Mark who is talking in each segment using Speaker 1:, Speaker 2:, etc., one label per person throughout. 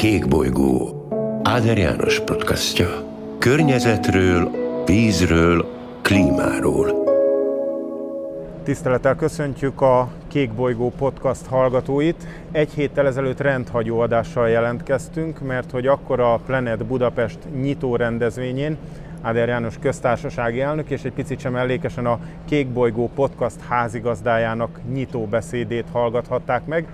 Speaker 1: Kék bolygó Áder János podcastja. Környezetről, vízről, klímáról.
Speaker 2: Tisztelettel köszöntjük a Kék Bolygó podcast hallgatóit. Egy héttel ezelőtt rendhagyó adással jelentkeztünk, mert hogy akkor a Planet Budapest nyitó rendezvényén Áder János köztársasági elnök, és egy picit sem mellékesen a Kék Bolygó podcast házigazdájának nyitó beszédét hallgathatták meg.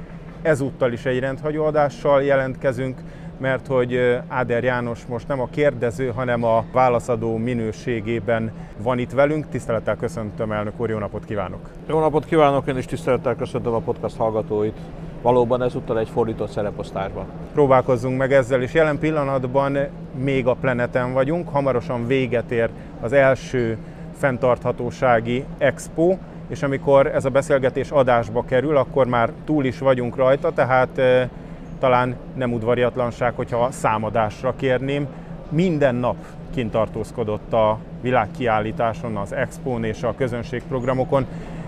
Speaker 2: Ezúttal is egy rendhagyó adással jelentkezünk, mert hogy Áder János most nem a kérdező, hanem a válaszadó minőségében van itt velünk. Tisztelettel köszöntöm, elnök úr, jó napot kívánok!
Speaker 3: Jó napot kívánok, én is tisztelettel köszöntöm a podcast hallgatóit. Valóban ezúttal egy fordított szereposztásban.
Speaker 2: Próbálkozzunk meg ezzel, és jelen pillanatban még a planeten vagyunk, hamarosan véget ér az első fenntarthatósági expo, és amikor ez a beszélgetés adásba kerül, akkor már túl is vagyunk rajta, tehát talán nem udvariatlanság, hogyha számadásra kérném. Minden nap kint tartózkodott a világkiállításon, az Expón és a közönségprogramokon.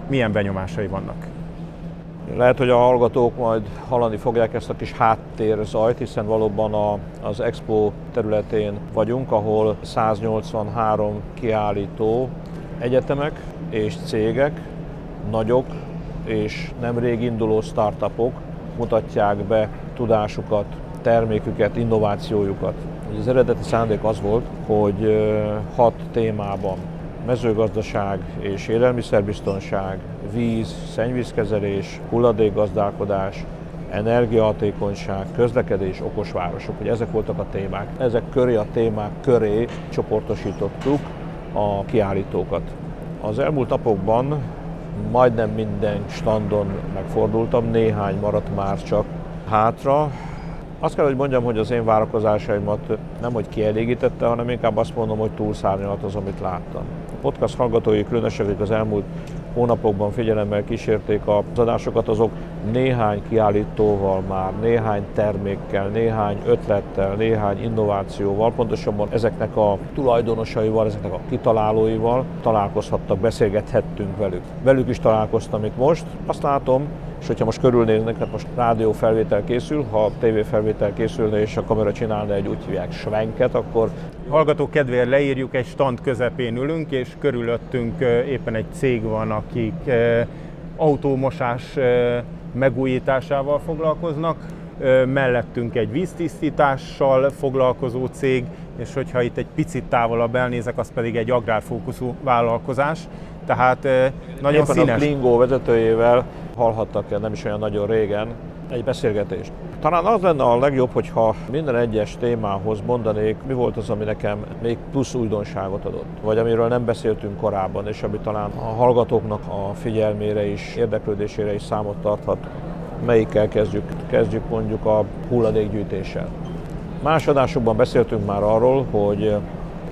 Speaker 2: Milyen benyomásai vannak?
Speaker 3: Lehet, hogy a hallgatók majd hallani fogják ezt a kis háttérzajt, hiszen valóban a, az Expo területén vagyunk, ahol 183 kiállító egyetemek és cégek, nagyok és nemrég induló startupok mutatják be tudásukat, terméküket, innovációjukat. Az eredeti szándék az volt, hogy hat témában mezőgazdaság és élelmiszerbiztonság, víz, szennyvízkezelés, hulladékgazdálkodás, energiahatékonyság, közlekedés, okos városok. Ugye ezek voltak a témák. Ezek köré a témák köré csoportosítottuk a kiállítókat. Az elmúlt napokban majdnem minden standon megfordultam, néhány maradt már csak hátra. Azt kell, hogy mondjam, hogy az én várakozásaimat nem hogy kielégítette, hanem inkább azt mondom, hogy túlszárnyalt az, amit láttam. A podcast hallgatói különösen, az elmúlt hónapokban figyelemmel kísérték az adásokat, azok néhány kiállítóval már, néhány termékkel, néhány ötlettel, néhány innovációval, pontosabban ezeknek a tulajdonosaival, ezeknek a kitalálóival találkozhattak, beszélgethettünk velük. Velük is találkoztam itt most. Azt látom, és hogyha most körülnéznek, hát most rádió felvétel készül, ha TV felvétel készülne és a kamera csinálna egy úgy hívják svenket, akkor...
Speaker 2: Hallgatók kedvéért leírjuk, egy stand közepén ülünk, és körülöttünk éppen egy cég van, akik autómosás megújításával foglalkoznak, mellettünk egy víztisztítással foglalkozó cég, és hogyha itt egy picit távolabb elnézek, az pedig egy agrárfókuszú vállalkozás. Tehát nagyon
Speaker 3: Éppen
Speaker 2: színes.
Speaker 3: a Klingo vezetőjével hallhattak nem is olyan nagyon régen egy beszélgetést. Talán az lenne a legjobb, hogyha minden egyes témához mondanék, mi volt az, ami nekem még plusz újdonságot adott, vagy amiről nem beszéltünk korábban, és ami talán a hallgatóknak a figyelmére is, érdeklődésére is számot tarthat. Melyikkel kezdjük? Kezdjük mondjuk a hulladékgyűjtéssel. Más adásokban beszéltünk már arról, hogy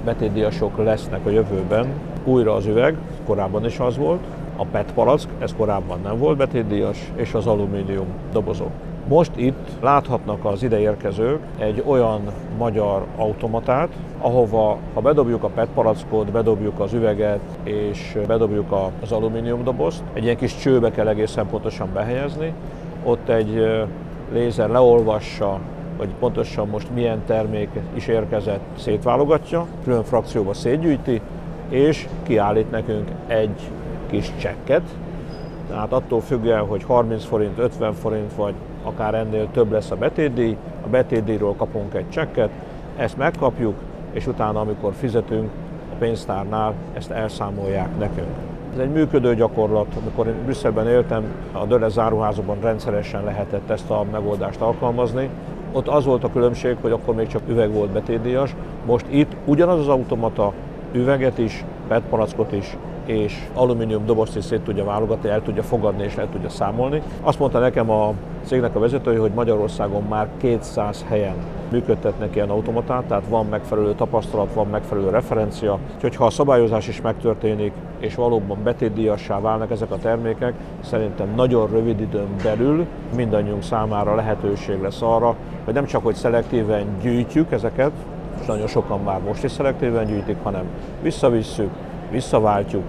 Speaker 3: betétdiasok lesznek a jövőben, újra az üveg, korábban is az volt, a PET palack, ez korábban nem volt betétdíjas, és az alumínium dobozok. Most itt láthatnak az ideérkezők egy olyan magyar automatát, ahova ha bedobjuk a PET palackot, bedobjuk az üveget és bedobjuk az alumínium dobozt, egy ilyen kis csőbe kell egészen pontosan behelyezni, ott egy lézer leolvassa, vagy pontosan most milyen termék is érkezett, szétválogatja, külön frakcióba szétgyűjti, és kiállít nekünk egy kis csekket, tehát attól függően, hogy 30 forint, 50 forint, vagy akár ennél több lesz a betétdíj, a betétdíjról kapunk egy csekket, ezt megkapjuk, és utána, amikor fizetünk a pénztárnál, ezt elszámolják nekünk. Ez egy működő gyakorlat, amikor én Brüsszelben éltem, a Döle záruházakban rendszeresen lehetett ezt a megoldást alkalmazni. Ott az volt a különbség, hogy akkor még csak üveg volt betétdíjas, most itt ugyanaz az automata üveget is, PET palackot is és alumínium dobozt is szét tudja válogatni, el tudja fogadni és el tudja számolni. Azt mondta nekem a cégnek a vezetője, hogy Magyarországon már 200 helyen működtetnek ilyen automatát, tehát van megfelelő tapasztalat, van megfelelő referencia. Úgyhogy ha a szabályozás is megtörténik, és valóban betétdíjassá válnak ezek a termékek, szerintem nagyon rövid időn belül mindannyiunk számára lehetőség lesz arra, hogy nem csak hogy szelektíven gyűjtjük ezeket, és nagyon sokan már most is szelektíven gyűjtik, hanem visszavisszük, visszaváltjuk,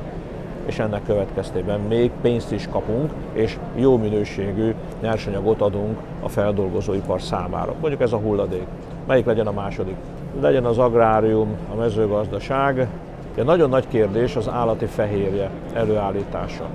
Speaker 3: és ennek következtében még pénzt is kapunk, és jó minőségű nyersanyagot adunk a feldolgozóipar számára. Mondjuk ez a hulladék. Melyik legyen a második? Legyen az agrárium, a mezőgazdaság. Egy nagyon nagy kérdés az állati fehérje előállítása.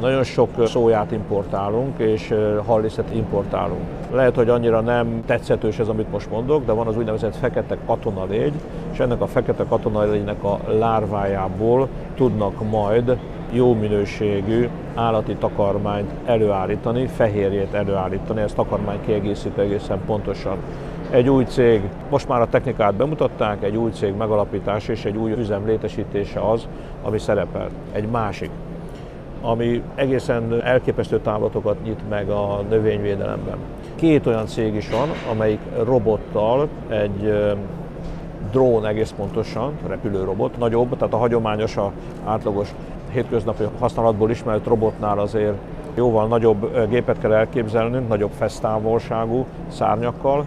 Speaker 3: Nagyon sok szóját importálunk, és halliszet importálunk. Lehet, hogy annyira nem tetszetős ez, amit most mondok, de van az úgynevezett fekete katonalégy, és ennek a fekete katonalégynek a lárvájából tudnak majd jó minőségű állati takarmányt előállítani, fehérjét előállítani, ez takarmány kiegészítő egészen pontosan. Egy új cég, most már a technikát bemutatták, egy új cég megalapítása és egy új üzem létesítése az, ami szerepel. Egy másik ami egészen elképesztő távlatokat nyit meg a növényvédelemben. Két olyan cég is van, amelyik robottal egy drón egész pontosan, repülőrobot, nagyobb, tehát a hagyományos, a átlagos hétköznapi használatból ismert robotnál azért jóval nagyobb gépet kell elképzelnünk, nagyobb fesztávolságú szárnyakkal.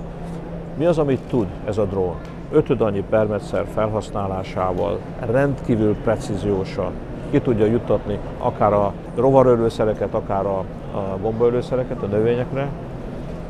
Speaker 3: Mi az, amit tud ez a drón? Ötöd annyi permetszer felhasználásával, rendkívül precíziósan, ki tudja juttatni akár a rovarölőszereket, akár a, a gombaölőszereket a növényekre,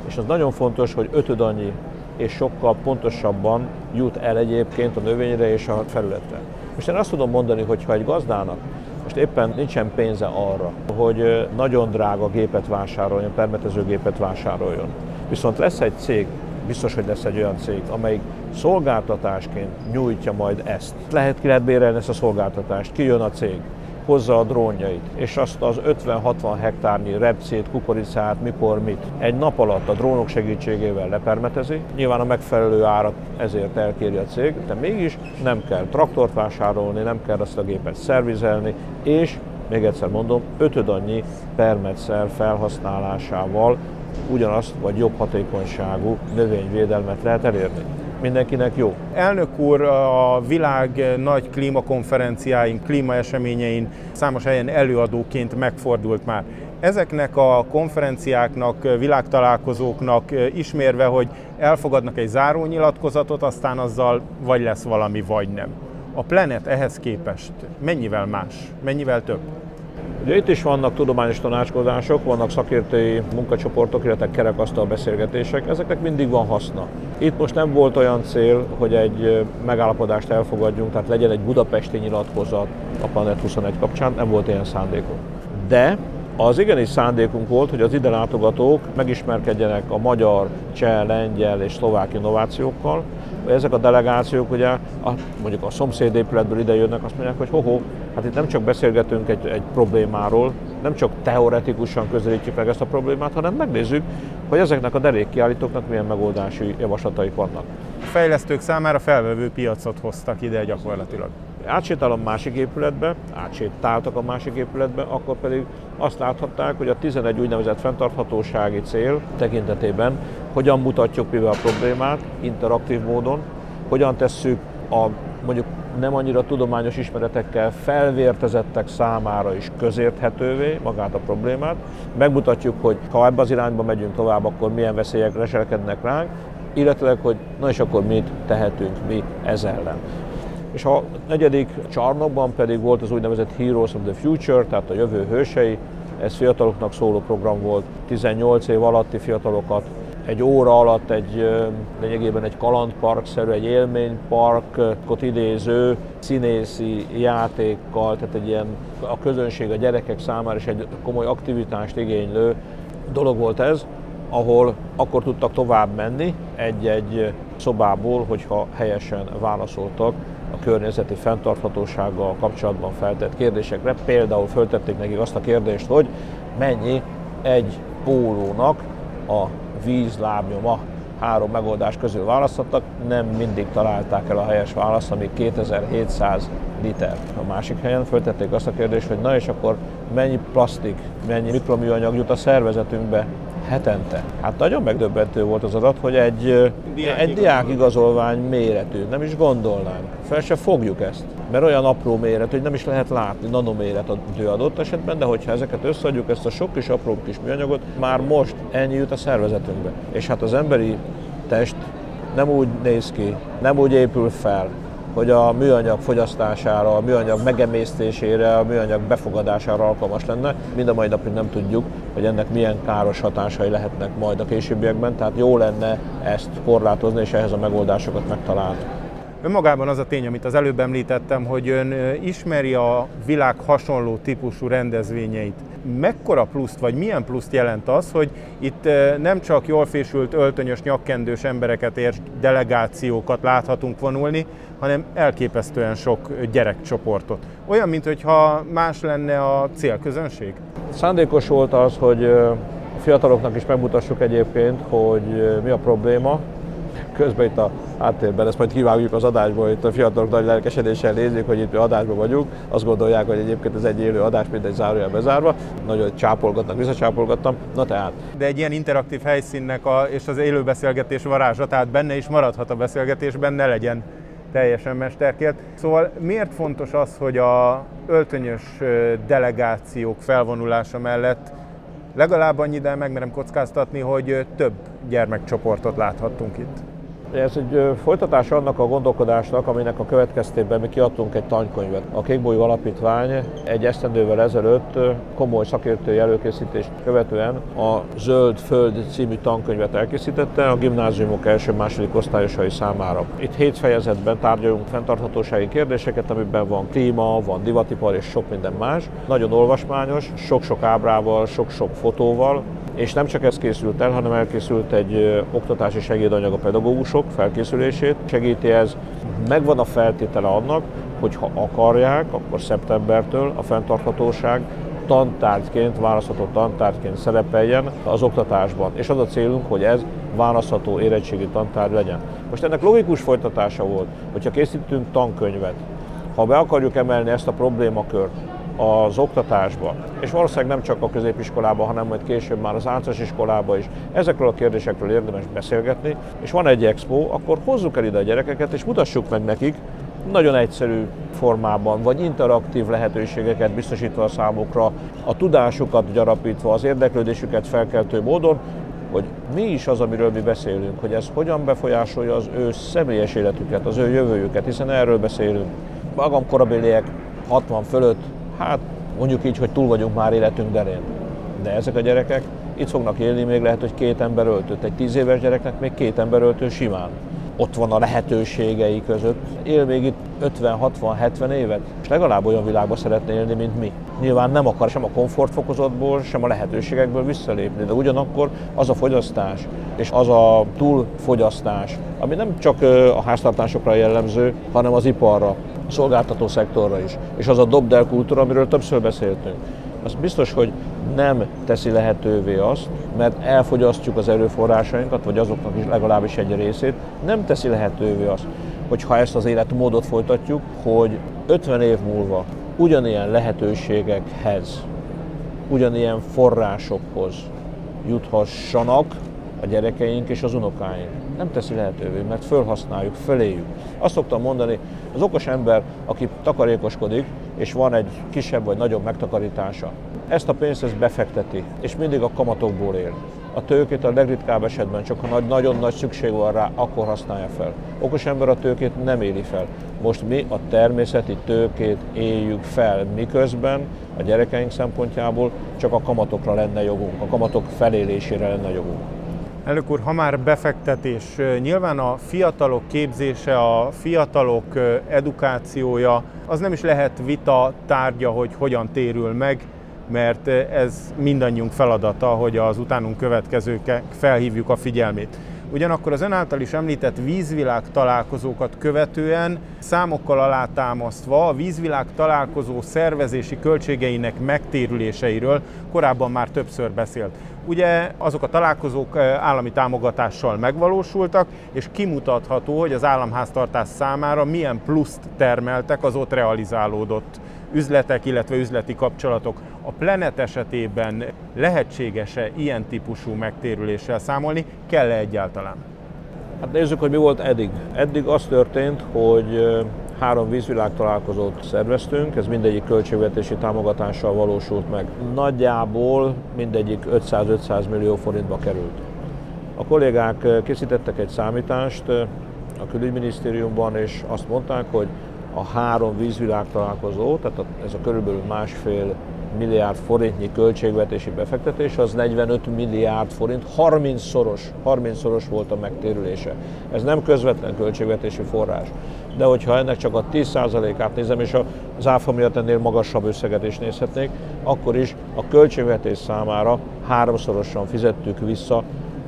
Speaker 3: és az nagyon fontos, hogy ötöd annyi és sokkal pontosabban jut el egyébként a növényre és a felületre. Most én azt tudom mondani, hogy ha egy gazdának most éppen nincsen pénze arra, hogy nagyon drága gépet vásároljon, permetezőgépet vásároljon, viszont lesz egy cég, biztos, hogy lesz egy olyan cég, amelyik szolgáltatásként nyújtja majd ezt. Lehet ki lehet bérelni ezt a szolgáltatást, kijön a cég, hozza a drónjait, és azt az 50-60 hektárnyi repcét, kukoricát, mikor mit egy nap alatt a drónok segítségével lepermetezi. Nyilván a megfelelő árat ezért elkéri a cég, de mégis nem kell traktort vásárolni, nem kell azt a gépet szervizelni, és még egyszer mondom, ötöd annyi permetszer felhasználásával ugyanazt vagy jobb hatékonyságú növényvédelmet lehet elérni mindenkinek jó.
Speaker 2: Elnök úr, a világ nagy klímakonferenciáin, klímaeseményein számos helyen előadóként megfordult már. Ezeknek a konferenciáknak, világtalálkozóknak ismérve, hogy elfogadnak egy zárónyilatkozatot, aztán azzal vagy lesz valami, vagy nem. A Planet ehhez képest mennyivel más, mennyivel több?
Speaker 3: Ugye itt is vannak tudományos tanácskozások, vannak szakértői munkacsoportok, illetve kerekasztal beszélgetések, ezeknek mindig van haszna. Itt most nem volt olyan cél, hogy egy megállapodást elfogadjunk, tehát legyen egy budapesti nyilatkozat a Planet 21 kapcsán, nem volt ilyen szándékunk. De az igenis szándékunk volt, hogy az ide látogatók megismerkedjenek a magyar, cseh, lengyel és szlovák innovációkkal. Ezek a delegációk ugye a, mondjuk a szomszédépületből ide jönnek, azt mondják, hogy hoho, hát itt nem csak beszélgetünk egy, egy problémáról, nem csak teoretikusan közelítjük meg ezt a problémát, hanem megnézzük, hogy ezeknek a derékkiállítóknak milyen megoldási javaslataik vannak.
Speaker 2: A fejlesztők számára felvevő piacot hoztak ide gyakorlatilag
Speaker 3: átsétálom másik épületbe, átsétáltak a másik épületbe, akkor pedig azt láthatták, hogy a 11 úgynevezett fenntarthatósági cél tekintetében hogyan mutatjuk mivel a problémát interaktív módon, hogyan tesszük a mondjuk nem annyira tudományos ismeretekkel felvértezettek számára is közérthetővé magát a problémát. Megmutatjuk, hogy ha ebbe az irányba megyünk tovább, akkor milyen veszélyek leselkednek ránk, illetve hogy na és akkor mit tehetünk mi ez ellen. És a negyedik csarnokban pedig volt az úgynevezett Heroes of the Future, tehát a jövő hősei. Ez fiataloknak szóló program volt, 18 év alatti fiatalokat egy óra alatt egy lényegében egy kalandparkszerű, egy élményparkot idéző színészi játékkal, tehát egy ilyen a közönség, a gyerekek számára is egy komoly aktivitást igénylő dolog volt ez, ahol akkor tudtak tovább menni egy-egy szobából, hogyha helyesen válaszoltak a környezeti fenntarthatósággal kapcsolatban feltett kérdésekre. Például föltették nekik azt a kérdést, hogy mennyi egy pólónak a vízlábnyoma. Három megoldás közül választottak, nem mindig találták el a helyes választ, ami 2700 liter. A másik helyen föltették azt a kérdést, hogy na és akkor mennyi plastik, mennyi mikroműanyag jut a szervezetünkbe hetente. Hát nagyon megdöbbentő volt az adat, hogy egy, diák egy diák igazolvány méretű, nem is gondolnánk. Fel se fogjuk ezt, mert olyan apró méret, hogy nem is lehet látni nanoméret adott esetben, de hogyha ezeket összeadjuk, ezt a sok kis apró kis műanyagot, már most ennyi jut a szervezetünkbe. És hát az emberi test nem úgy néz ki, nem úgy épül fel, hogy a műanyag fogyasztására, a műanyag megemésztésére, a műanyag befogadására alkalmas lenne. Mind a mai napig nem tudjuk, hogy ennek milyen káros hatásai lehetnek majd a későbbiekben, tehát jó lenne ezt korlátozni és ehhez a megoldásokat megtalálni.
Speaker 2: Önmagában az a tény, amit az előbb említettem, hogy ön ismeri a világ hasonló típusú rendezvényeit. Mekkora pluszt, vagy milyen pluszt jelent az, hogy itt nem csak jól fésült, öltönyös, nyakkendős embereket és delegációkat láthatunk vonulni, hanem elképesztően sok gyerekcsoportot. Olyan, mintha más lenne a célközönség?
Speaker 3: Szándékos volt az, hogy a fiataloknak is megmutassuk egyébként, hogy mi a probléma, közben itt a háttérben, ezt majd kivágjuk az adásból, itt a fiatalok nagy lelkesedéssel nézik, hogy itt adásban vagyunk, azt gondolják, hogy egyébként ez egy élő adás, mint egy zárójel bezárva, nagyon csápolgatnak, visszacsápolgattam, na tehát.
Speaker 2: De egy ilyen interaktív helyszínnek a, és az élő beszélgetés varázsa, tehát benne is maradhat a beszélgetésben, ne legyen teljesen mesterkélt. Szóval miért fontos az, hogy a öltönyös delegációk felvonulása mellett legalább annyi, de megmerem kockáztatni, hogy több gyermekcsoportot láthattunk itt?
Speaker 3: Ez egy folytatás annak a gondolkodásnak, aminek a következtében mi kiadtunk egy tankönyvet. A Kékbolyó Alapítvány egy esztendővel ezelőtt komoly szakértői előkészítést követően a Zöld Föld című tankönyvet elkészítette a gimnáziumok első-második osztályosai számára. Itt hét fejezetben tárgyalunk fenntarthatósági kérdéseket, amiben van klíma, van divatipar és sok minden más. Nagyon olvasmányos, sok-sok ábrával, sok-sok fotóval, és nem csak ez készült el, hanem elkészült egy oktatási segédanyag a pedagógusok felkészülését. Segíti ez, megvan a feltétele annak, hogy ha akarják, akkor szeptembertől a fenntarthatóság tantárgyként, választható tantárgyként szerepeljen az oktatásban. És az a célunk, hogy ez választható érettségi tantárgy legyen. Most ennek logikus folytatása volt, hogyha készítünk tankönyvet, ha be akarjuk emelni ezt a problémakört, az oktatásba, és valószínűleg nem csak a középiskolában, hanem majd később már az általános iskolában is. Ezekről a kérdésekről érdemes beszélgetni, és van egy expo, akkor hozzuk el ide a gyerekeket, és mutassuk meg nekik, nagyon egyszerű formában, vagy interaktív lehetőségeket biztosítva a számukra, a tudásukat gyarapítva, az érdeklődésüket felkeltő módon, hogy mi is az, amiről mi beszélünk, hogy ez hogyan befolyásolja az ő személyes életüket, az ő jövőjüket, hiszen erről beszélünk. Magam korabéliek 60 fölött hát mondjuk így, hogy túl vagyunk már életünk derén. De ezek a gyerekek itt fognak élni, még lehet, hogy két ember öltött. Egy tíz éves gyereknek még két ember öltő simán. Ott van a lehetőségei között. Él még itt 50-60-70 évet, és legalább olyan világban szeretne élni, mint mi. Nyilván nem akar sem a komfortfokozatból, sem a lehetőségekből visszalépni, de ugyanakkor az a fogyasztás és az a túlfogyasztás, ami nem csak a háztartásokra jellemző, hanem az iparra, szolgáltató szektorra is. És az a dobdel kultúra, amiről többször beszéltünk. Az biztos, hogy nem teszi lehetővé azt, mert elfogyasztjuk az erőforrásainkat, vagy azoknak is legalábbis egy részét, nem teszi lehetővé azt, hogy ha ezt az életmódot folytatjuk, hogy 50 év múlva ugyanilyen lehetőségekhez, ugyanilyen forrásokhoz juthassanak, a gyerekeink és az unokáink. Nem teszi lehetővé, mert felhasználjuk, feléjük. Azt szoktam mondani, az okos ember, aki takarékoskodik, és van egy kisebb vagy nagyobb megtakarítása, ezt a pénzt ezt befekteti, és mindig a kamatokból él. A tőkét a legritkább esetben csak ha nagy, nagyon nagy szükség van rá, akkor használja fel. Okos ember a tőkét nem éli fel. Most mi a természeti tőkét éljük fel, miközben a gyerekeink szempontjából csak a kamatokra lenne jogunk, a kamatok felélésére lenne jogunk.
Speaker 2: Elnök úr, ha már befektetés, nyilván a fiatalok képzése, a fiatalok edukációja, az nem is lehet vita tárgya, hogy hogyan térül meg, mert ez mindannyiunk feladata, hogy az utánunk következők felhívjuk a figyelmét. Ugyanakkor az ön által is említett vízvilág találkozókat követően számokkal alátámasztva a vízvilág találkozó szervezési költségeinek megtérüléseiről korábban már többször beszélt. Ugye azok a találkozók állami támogatással megvalósultak, és kimutatható, hogy az államháztartás számára milyen pluszt termeltek az ott realizálódott üzletek, illetve üzleti kapcsolatok. A Planet esetében lehetséges-e ilyen típusú megtérüléssel számolni? Kell-e egyáltalán?
Speaker 3: Hát nézzük, hogy mi volt eddig. Eddig az történt, hogy három vízvilág találkozót szerveztünk, ez mindegyik költségvetési támogatással valósult meg. Nagyjából mindegyik 500-500 millió forintba került. A kollégák készítettek egy számítást, a külügyminisztériumban, és azt mondták, hogy a három vízvilág találkozó, tehát ez a körülbelül másfél milliárd forintnyi költségvetési befektetés, az 45 milliárd forint, 30-szoros, 30-szoros volt a megtérülése. Ez nem közvetlen költségvetési forrás. De hogyha ennek csak a 10%-át nézem, és az áfa miatt ennél magasabb összeget is nézhetnék, akkor is a költségvetés számára háromszorosan fizettük vissza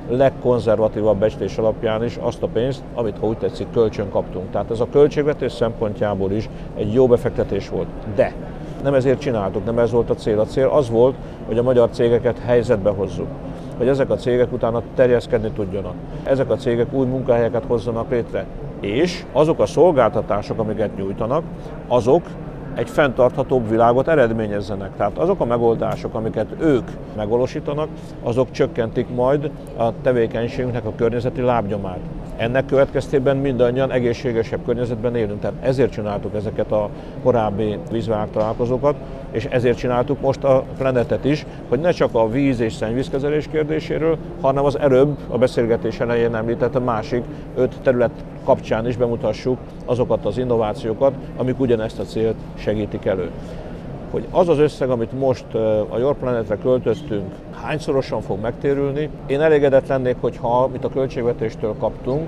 Speaker 3: legkonzervatívabb becslés alapján is azt a pénzt, amit ha úgy tetszik kölcsön kaptunk. Tehát ez a költségvetés szempontjából is egy jó befektetés volt. De nem ezért csináltuk, nem ez volt a cél. A cél az volt, hogy a magyar cégeket helyzetbe hozzuk hogy ezek a cégek utána terjeszkedni tudjanak. Ezek a cégek új munkahelyeket hozzanak létre. És azok a szolgáltatások, amiket nyújtanak, azok egy fenntarthatóbb világot eredményezzenek. Tehát azok a megoldások, amiket ők megvalósítanak, azok csökkentik majd a tevékenységünknek a környezeti lábnyomát. Ennek következtében mindannyian egészségesebb környezetben élünk. Tehát ezért csináltuk ezeket a korábbi vízvág találkozókat, és ezért csináltuk most a planetet is, hogy ne csak a víz és szennyvízkezelés kérdéséről, hanem az előbb a beszélgetés elején említett a másik öt terület kapcsán is bemutassuk azokat az innovációkat, amik ugyanezt a célt segítik elő. Hogy az az összeg, amit most a Your Planetre költöztünk, hányszorosan fog megtérülni. Én elégedett lennék, hogyha amit a költségvetéstől kaptunk,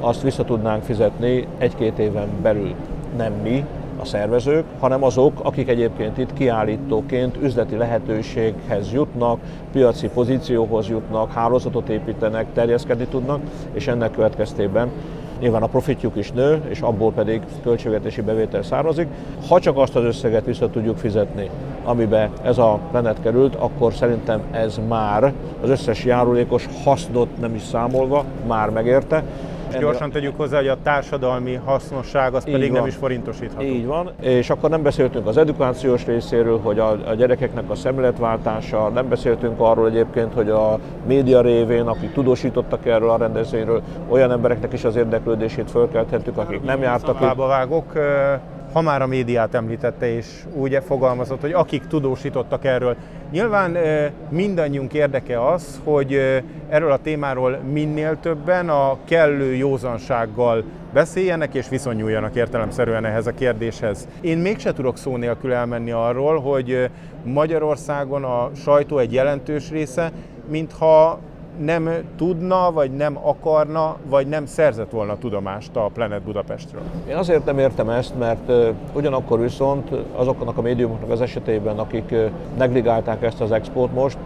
Speaker 3: azt vissza tudnánk fizetni egy-két éven belül. Nem mi, a szervezők, hanem azok, akik egyébként itt kiállítóként üzleti lehetőséghez jutnak, piaci pozícióhoz jutnak, hálózatot építenek, terjeszkedni tudnak, és ennek következtében nyilván a profitjuk is nő, és abból pedig költségvetési bevétel származik. Ha csak azt az összeget vissza tudjuk fizetni, amibe ez a planet került, akkor szerintem ez már az összes járulékos hasznot nem is számolva már megérte,
Speaker 2: és gyorsan tegyük hozzá, hogy a társadalmi hasznosság az Így pedig van. nem is forintosítható.
Speaker 3: Így van, és akkor nem beszéltünk az edukációs részéről, hogy a, a gyerekeknek a szemléletváltása, nem beszéltünk arról egyébként, hogy a média révén, akik tudósítottak erről a rendezvényről, olyan embereknek is az érdeklődését fölkelthettük, akik nem jártak.
Speaker 2: Vágok, ha már a médiát említette, és úgy fogalmazott, hogy akik tudósítottak erről. Nyilván mindannyiunk érdeke az, hogy erről a témáról minél többen a kellő józansággal beszéljenek és viszonyuljanak értelemszerűen ehhez a kérdéshez. Én mégse tudok szó nélkül elmenni arról, hogy Magyarországon a sajtó egy jelentős része, mintha nem tudna, vagy nem akarna, vagy nem szerzett volna tudomást a Planet Budapestről?
Speaker 3: Én azért nem értem ezt, mert ugyanakkor viszont azoknak a médiumoknak az esetében, akik negligálták ezt az expót most,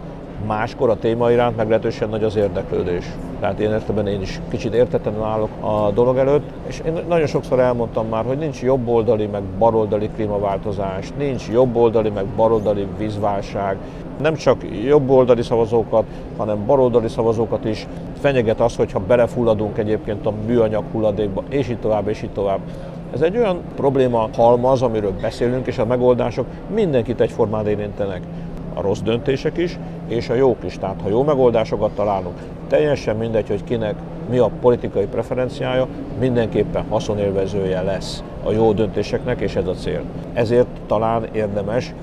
Speaker 3: máskor a téma iránt meglehetősen nagy az érdeklődés. Tehát én értelemben én is kicsit értetlenül állok a dolog előtt, és én nagyon sokszor elmondtam már, hogy nincs jobboldali meg baloldali klímaváltozás, nincs jobboldali meg baloldali vízválság, nem csak jobboldali szavazókat, hanem baloldali szavazókat is fenyeget az, hogyha belefulladunk egyébként a műanyag hulladékba, és így tovább, és így tovább. Ez egy olyan probléma halmaz, amiről beszélünk, és a megoldások mindenkit egyformán érintenek a rossz döntések is, és a jók is. Tehát ha jó megoldásokat találunk, teljesen mindegy, hogy kinek mi a politikai preferenciája, mindenképpen haszonélvezője lesz a jó döntéseknek, és ez a cél. Ezért talán érdemes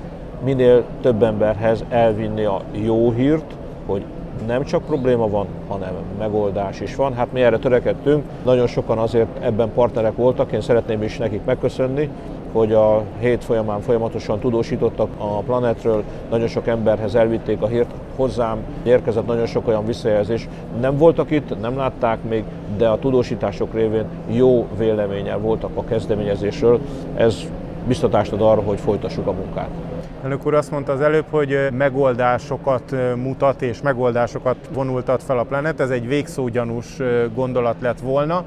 Speaker 3: minél több emberhez elvinni a jó hírt, hogy nem csak probléma van, hanem megoldás is van. Hát mi erre törekedtünk, nagyon sokan azért ebben partnerek voltak, én szeretném is nekik megköszönni, hogy a hét folyamán folyamatosan tudósítottak a planetről, nagyon sok emberhez elvitték a hírt, hozzám érkezett nagyon sok olyan visszajelzés. Nem voltak itt, nem látták még, de a tudósítások révén jó véleménnyel voltak a kezdeményezésről. Ez biztatást ad arra, hogy folytassuk a munkát.
Speaker 2: Elnök úr azt mondta az előbb, hogy megoldásokat mutat és megoldásokat vonultat fel a Planet. Ez egy végszógyanús gondolat lett volna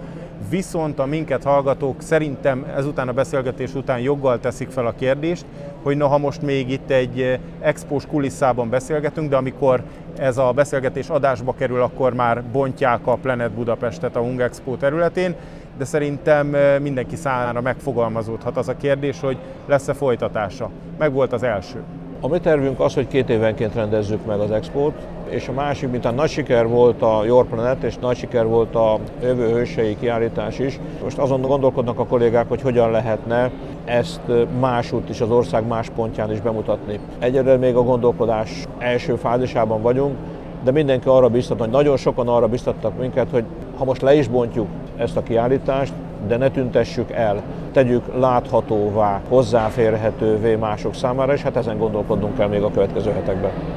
Speaker 2: viszont a minket hallgatók szerintem ezután a beszélgetés után joggal teszik fel a kérdést, hogy noha most még itt egy eh, expós kulisszában beszélgetünk, de amikor ez a beszélgetés adásba kerül, akkor már bontják a Planet Budapestet a Hung Expo területén, de szerintem eh, mindenki számára megfogalmazódhat az a kérdés, hogy lesz-e folytatása. Meg volt az első.
Speaker 3: A mi tervünk az, hogy két évenként rendezzük meg az expót, és a másik, mint a nagy siker volt a Your Planet, és nagy siker volt a jövő hősei kiállítás is. Most azon gondolkodnak a kollégák, hogy hogyan lehetne ezt másút is, az ország más pontján is bemutatni. Egyelőre még a gondolkodás első fázisában vagyunk, de mindenki arra biztat, hogy nagyon sokan arra biztattak minket, hogy ha most le is bontjuk, ezt a kiállítást, de ne tüntessük el, tegyük láthatóvá, hozzáférhetővé mások számára, és hát ezen gondolkodnunk kell még a következő hetekben.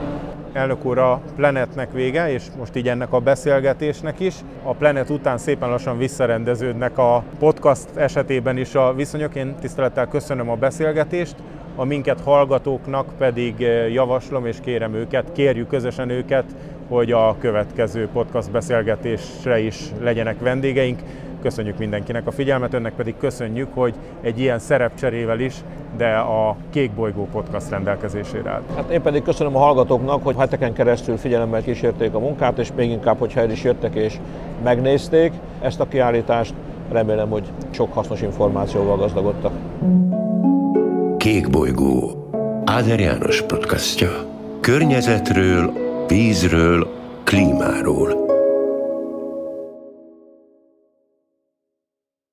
Speaker 2: Elnök úr, a Planetnek vége, és most így ennek a beszélgetésnek is. A Planet után szépen lassan visszarendeződnek a podcast esetében is a viszonyok. Én tisztelettel köszönöm a beszélgetést, a minket hallgatóknak pedig eh, javaslom és kérem őket, kérjük közösen őket, hogy a következő podcast beszélgetésre is legyenek vendégeink. Köszönjük mindenkinek a figyelmet, önnek pedig köszönjük, hogy egy ilyen szerepcserével is, de a Kék Bolygó podcast rendelkezésére állt.
Speaker 3: Hát én pedig köszönöm a hallgatóknak, hogy heteken keresztül figyelemmel kísérték a munkát, és még inkább, hogyha el is jöttek és megnézték ezt a kiállítást, remélem, hogy sok hasznos információval gazdagodtak.
Speaker 1: Kék bolygó. Áder János podcastja. Környezetről, vízről, klímáról.